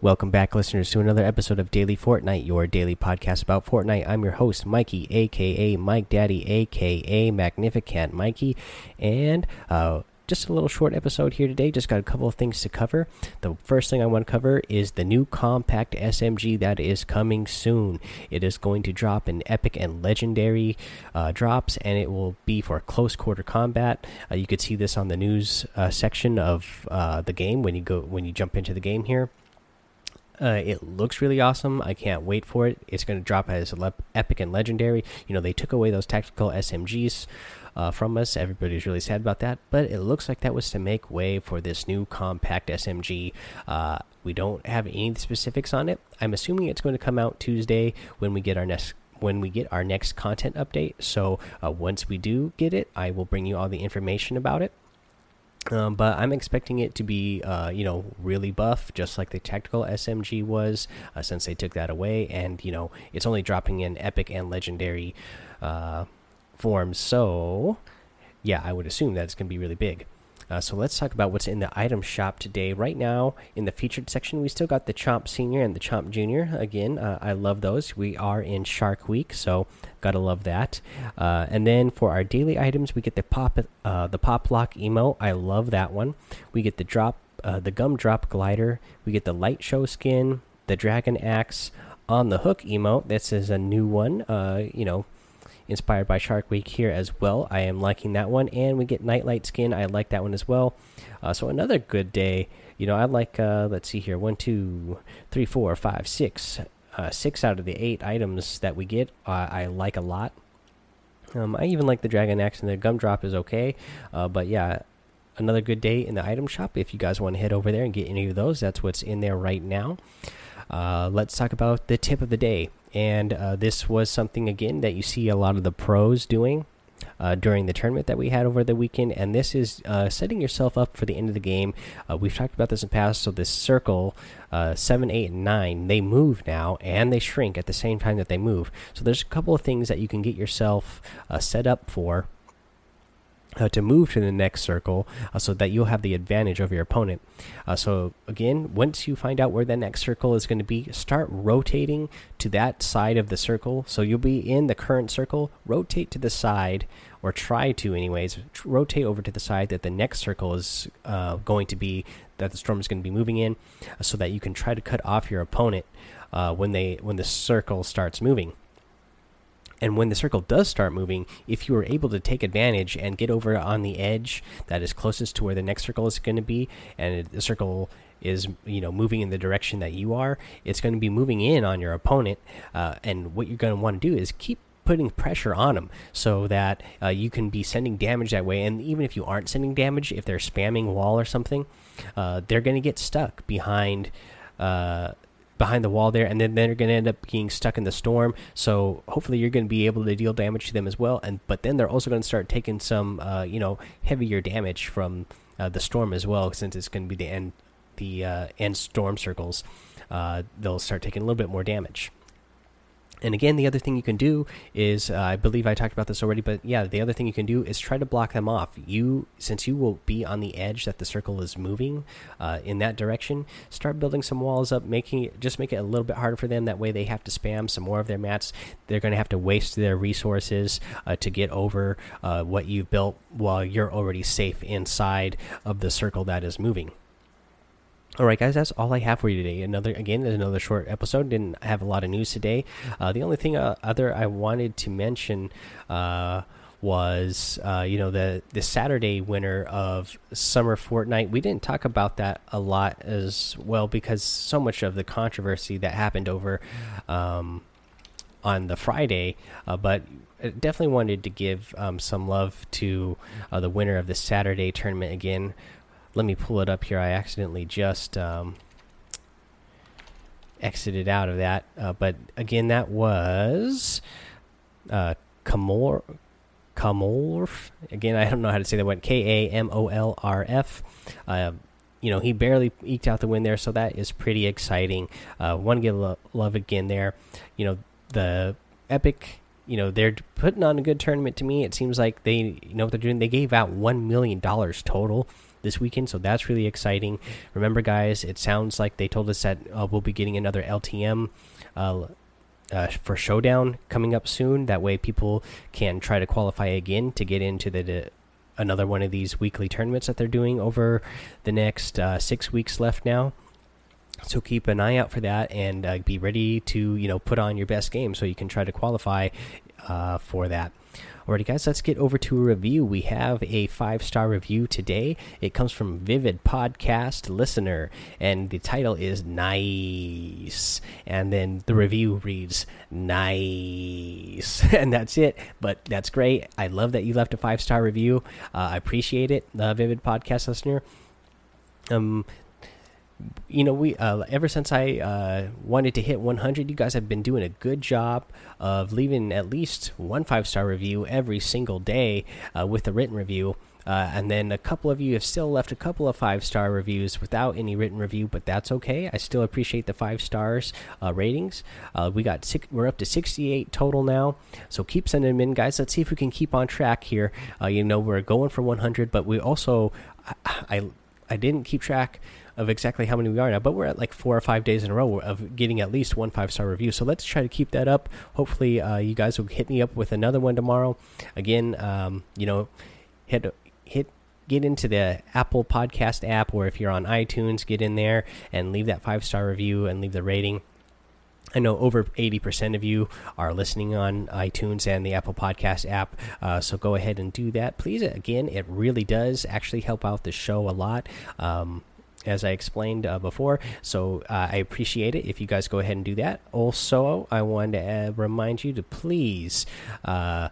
Welcome back, listeners, to another episode of Daily Fortnite, your daily podcast about Fortnite. I'm your host, Mikey, aka Mike Daddy, aka Magnificent Mikey, and uh, just a little short episode here today. Just got a couple of things to cover. The first thing I want to cover is the new compact SMG that is coming soon. It is going to drop in epic and legendary uh, drops, and it will be for close quarter combat. Uh, you could see this on the news uh, section of uh, the game when you go when you jump into the game here. Uh, it looks really awesome. I can't wait for it. It's going to drop as epic and legendary. You know, they took away those tactical SMGs uh, from us. Everybody's really sad about that, but it looks like that was to make way for this new compact SMG. Uh, we don't have any specifics on it. I'm assuming it's going to come out Tuesday when we get our next when we get our next content update. So uh, once we do get it, I will bring you all the information about it. Um, but I'm expecting it to be, uh, you know, really buff, just like the tactical SMG was, uh, since they took that away. And you know, it's only dropping in epic and legendary uh, forms. So, yeah, I would assume that it's going to be really big. Uh, so let's talk about what's in the item shop today. Right now, in the featured section, we still got the Chomp Senior and the Chomp Junior. Again, uh, I love those. We are in Shark Week, so gotta love that. Uh, and then for our daily items, we get the pop uh, the Pop Lock Emo. I love that one. We get the drop uh, the Gum Drop Glider. We get the Light Show skin, the Dragon Axe on the Hook emote. This is a new one. Uh, you know inspired by Shark Week here as well. I am liking that one, and we get Nitelite skin. I like that one as well. Uh, so another good day. You know, I like. Uh, let's see here. One, two, three, four, five, six. Uh, six out of the eight items that we get, I like a lot. Um, I even like the Dragon Axe and the Gumdrop is okay, uh, but yeah, another good day in the item shop. If you guys want to head over there and get any of those, that's what's in there right now. Uh, let's talk about the tip of the day and uh, this was something again that you see a lot of the pros doing uh, during the tournament that we had over the weekend, and this is uh, setting yourself up for the end of the game. Uh, we've talked about this in the past. So this circle, uh, seven, eight, and nine, they move now and they shrink at the same time that they move. So there's a couple of things that you can get yourself uh, set up for uh, to move to the next circle uh, so that you'll have the advantage over your opponent. Uh, so, again, once you find out where the next circle is going to be, start rotating to that side of the circle. So, you'll be in the current circle, rotate to the side, or try to, anyways, rotate over to the side that the next circle is uh, going to be, that the storm is going to be moving in, uh, so that you can try to cut off your opponent uh, when they when the circle starts moving. And when the circle does start moving, if you are able to take advantage and get over on the edge that is closest to where the next circle is going to be, and the circle is you know moving in the direction that you are, it's going to be moving in on your opponent. Uh, and what you're going to want to do is keep putting pressure on them so that uh, you can be sending damage that way. And even if you aren't sending damage, if they're spamming wall or something, uh, they're going to get stuck behind uh, behind the wall there, and then they're going to end up being stuck in the storm. So hopefully you're going to be able to deal damage to them as well. And but then they're also going to start taking some, uh, you know, heavier damage from uh, the storm as well, since it's going to be the end, the uh, end storm circles. Uh, they'll start taking a little bit more damage. And again, the other thing you can do is, uh, I believe I talked about this already, but yeah, the other thing you can do is try to block them off. You, since you will be on the edge that the circle is moving uh, in that direction, start building some walls up, making just make it a little bit harder for them. That way, they have to spam some more of their mats. They're going to have to waste their resources uh, to get over uh, what you've built while you're already safe inside of the circle that is moving. All right, guys, that's all I have for you today. Another again, another short episode. Didn't have a lot of news today. Uh, the only thing uh, other I wanted to mention uh, was uh, you know the the Saturday winner of Summer Fortnite. We didn't talk about that a lot as well because so much of the controversy that happened over um, on the Friday, uh, but definitely wanted to give um, some love to uh, the winner of the Saturday tournament again let me pull it up here. I accidentally just um, exited out of that. Uh, but again, that was uh, Kamor. Kamorf. Again, I don't know how to say that one. K A M O L R F. Uh, you know, he barely eked out the win there, so that is pretty exciting. Uh, One get lo love again there. You know, the Epic, you know, they're putting on a good tournament to me. It seems like they you know what they're doing. They gave out $1 million total this weekend, so that's really exciting. Remember, guys, it sounds like they told us that uh, we'll be getting another LTM. Uh, uh, for showdown coming up soon. That way, people can try to qualify again to get into the, the another one of these weekly tournaments that they're doing over the next uh, six weeks left now. So keep an eye out for that and uh, be ready to you know put on your best game so you can try to qualify uh, for that. Alrighty, guys, let's get over to a review. We have a five star review today. It comes from Vivid Podcast Listener, and the title is Nice. And then the review reads Nice. and that's it. But that's great. I love that you left a five star review. Uh, I appreciate it, uh, Vivid Podcast Listener. Um, you know we uh, ever since i uh, wanted to hit 100 you guys have been doing a good job of leaving at least one five star review every single day uh, with a written review. Uh, and then a couple of you have still left a couple of five star reviews without any written review but that's okay. I still appreciate the five stars uh, ratings. Uh, we got six, we're up to 68 total now. So keep sending them in guys. Let's see if we can keep on track here. You know we're going for 100 but we also I, I I didn't keep track of exactly how many we are now, but we're at like four or five days in a row of getting at least one five star review. So let's try to keep that up. Hopefully, uh, you guys will hit me up with another one tomorrow. Again, um, you know, hit hit get into the Apple Podcast app, or if you're on iTunes, get in there and leave that five star review and leave the rating. I know over 80% of you are listening on iTunes and the Apple Podcast app, uh, so go ahead and do that. Please, again, it really does actually help out the show a lot. Um, as I explained uh, before. So uh, I appreciate it if you guys go ahead and do that. Also, I wanted to uh, remind you to please. Uh,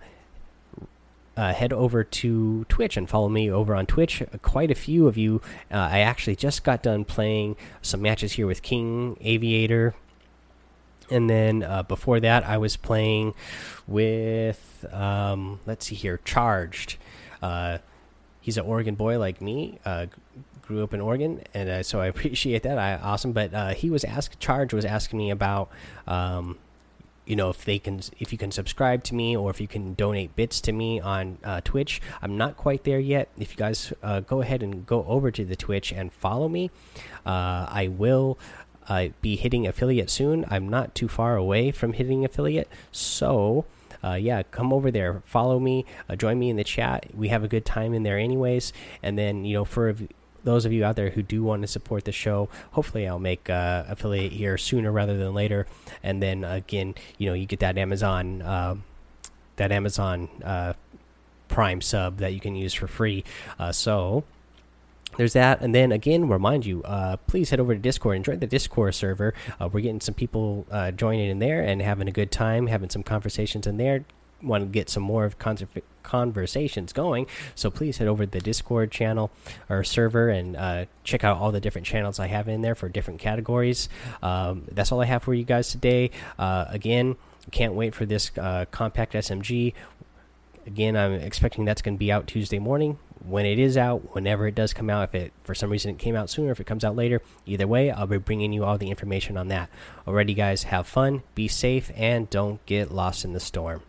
uh, head over to Twitch and follow me over on Twitch. Quite a few of you. Uh, I actually just got done playing some matches here with King Aviator. And then before that, I was playing with, um, let's see here, Charged. he's an Oregon boy like me grew up in Oregon, and uh, so I appreciate that. I awesome. But uh, he was asked, Charge was asking me about, um, you know, if they can, if you can subscribe to me or if you can donate bits to me on uh, Twitch. I'm not quite there yet. If you guys uh, go ahead and go over to the Twitch and follow me, uh, I will. Uh, be hitting affiliate soon. I'm not too far away from hitting affiliate, so uh, yeah, come over there, follow me, uh, join me in the chat. We have a good time in there, anyways. And then, you know, for those of you out there who do want to support the show, hopefully I'll make uh, affiliate here sooner rather than later. And then again, you know, you get that Amazon, uh, that Amazon uh, Prime sub that you can use for free. Uh, so there's that and then again remind you uh, please head over to discord and join the discord server uh, we're getting some people uh, joining in there and having a good time having some conversations in there want to get some more of conversations going, so please head over to the Discord channel or server and uh, check out all the different channels I have in there for different categories. Um, that's all I have for you guys today. Uh, again, can't wait for this uh, compact SMG. Again, I'm expecting that's going to be out Tuesday morning. When it is out, whenever it does come out, if it for some reason it came out sooner, if it comes out later, either way, I'll be bringing you all the information on that. Alrighty, guys, have fun, be safe, and don't get lost in the storm.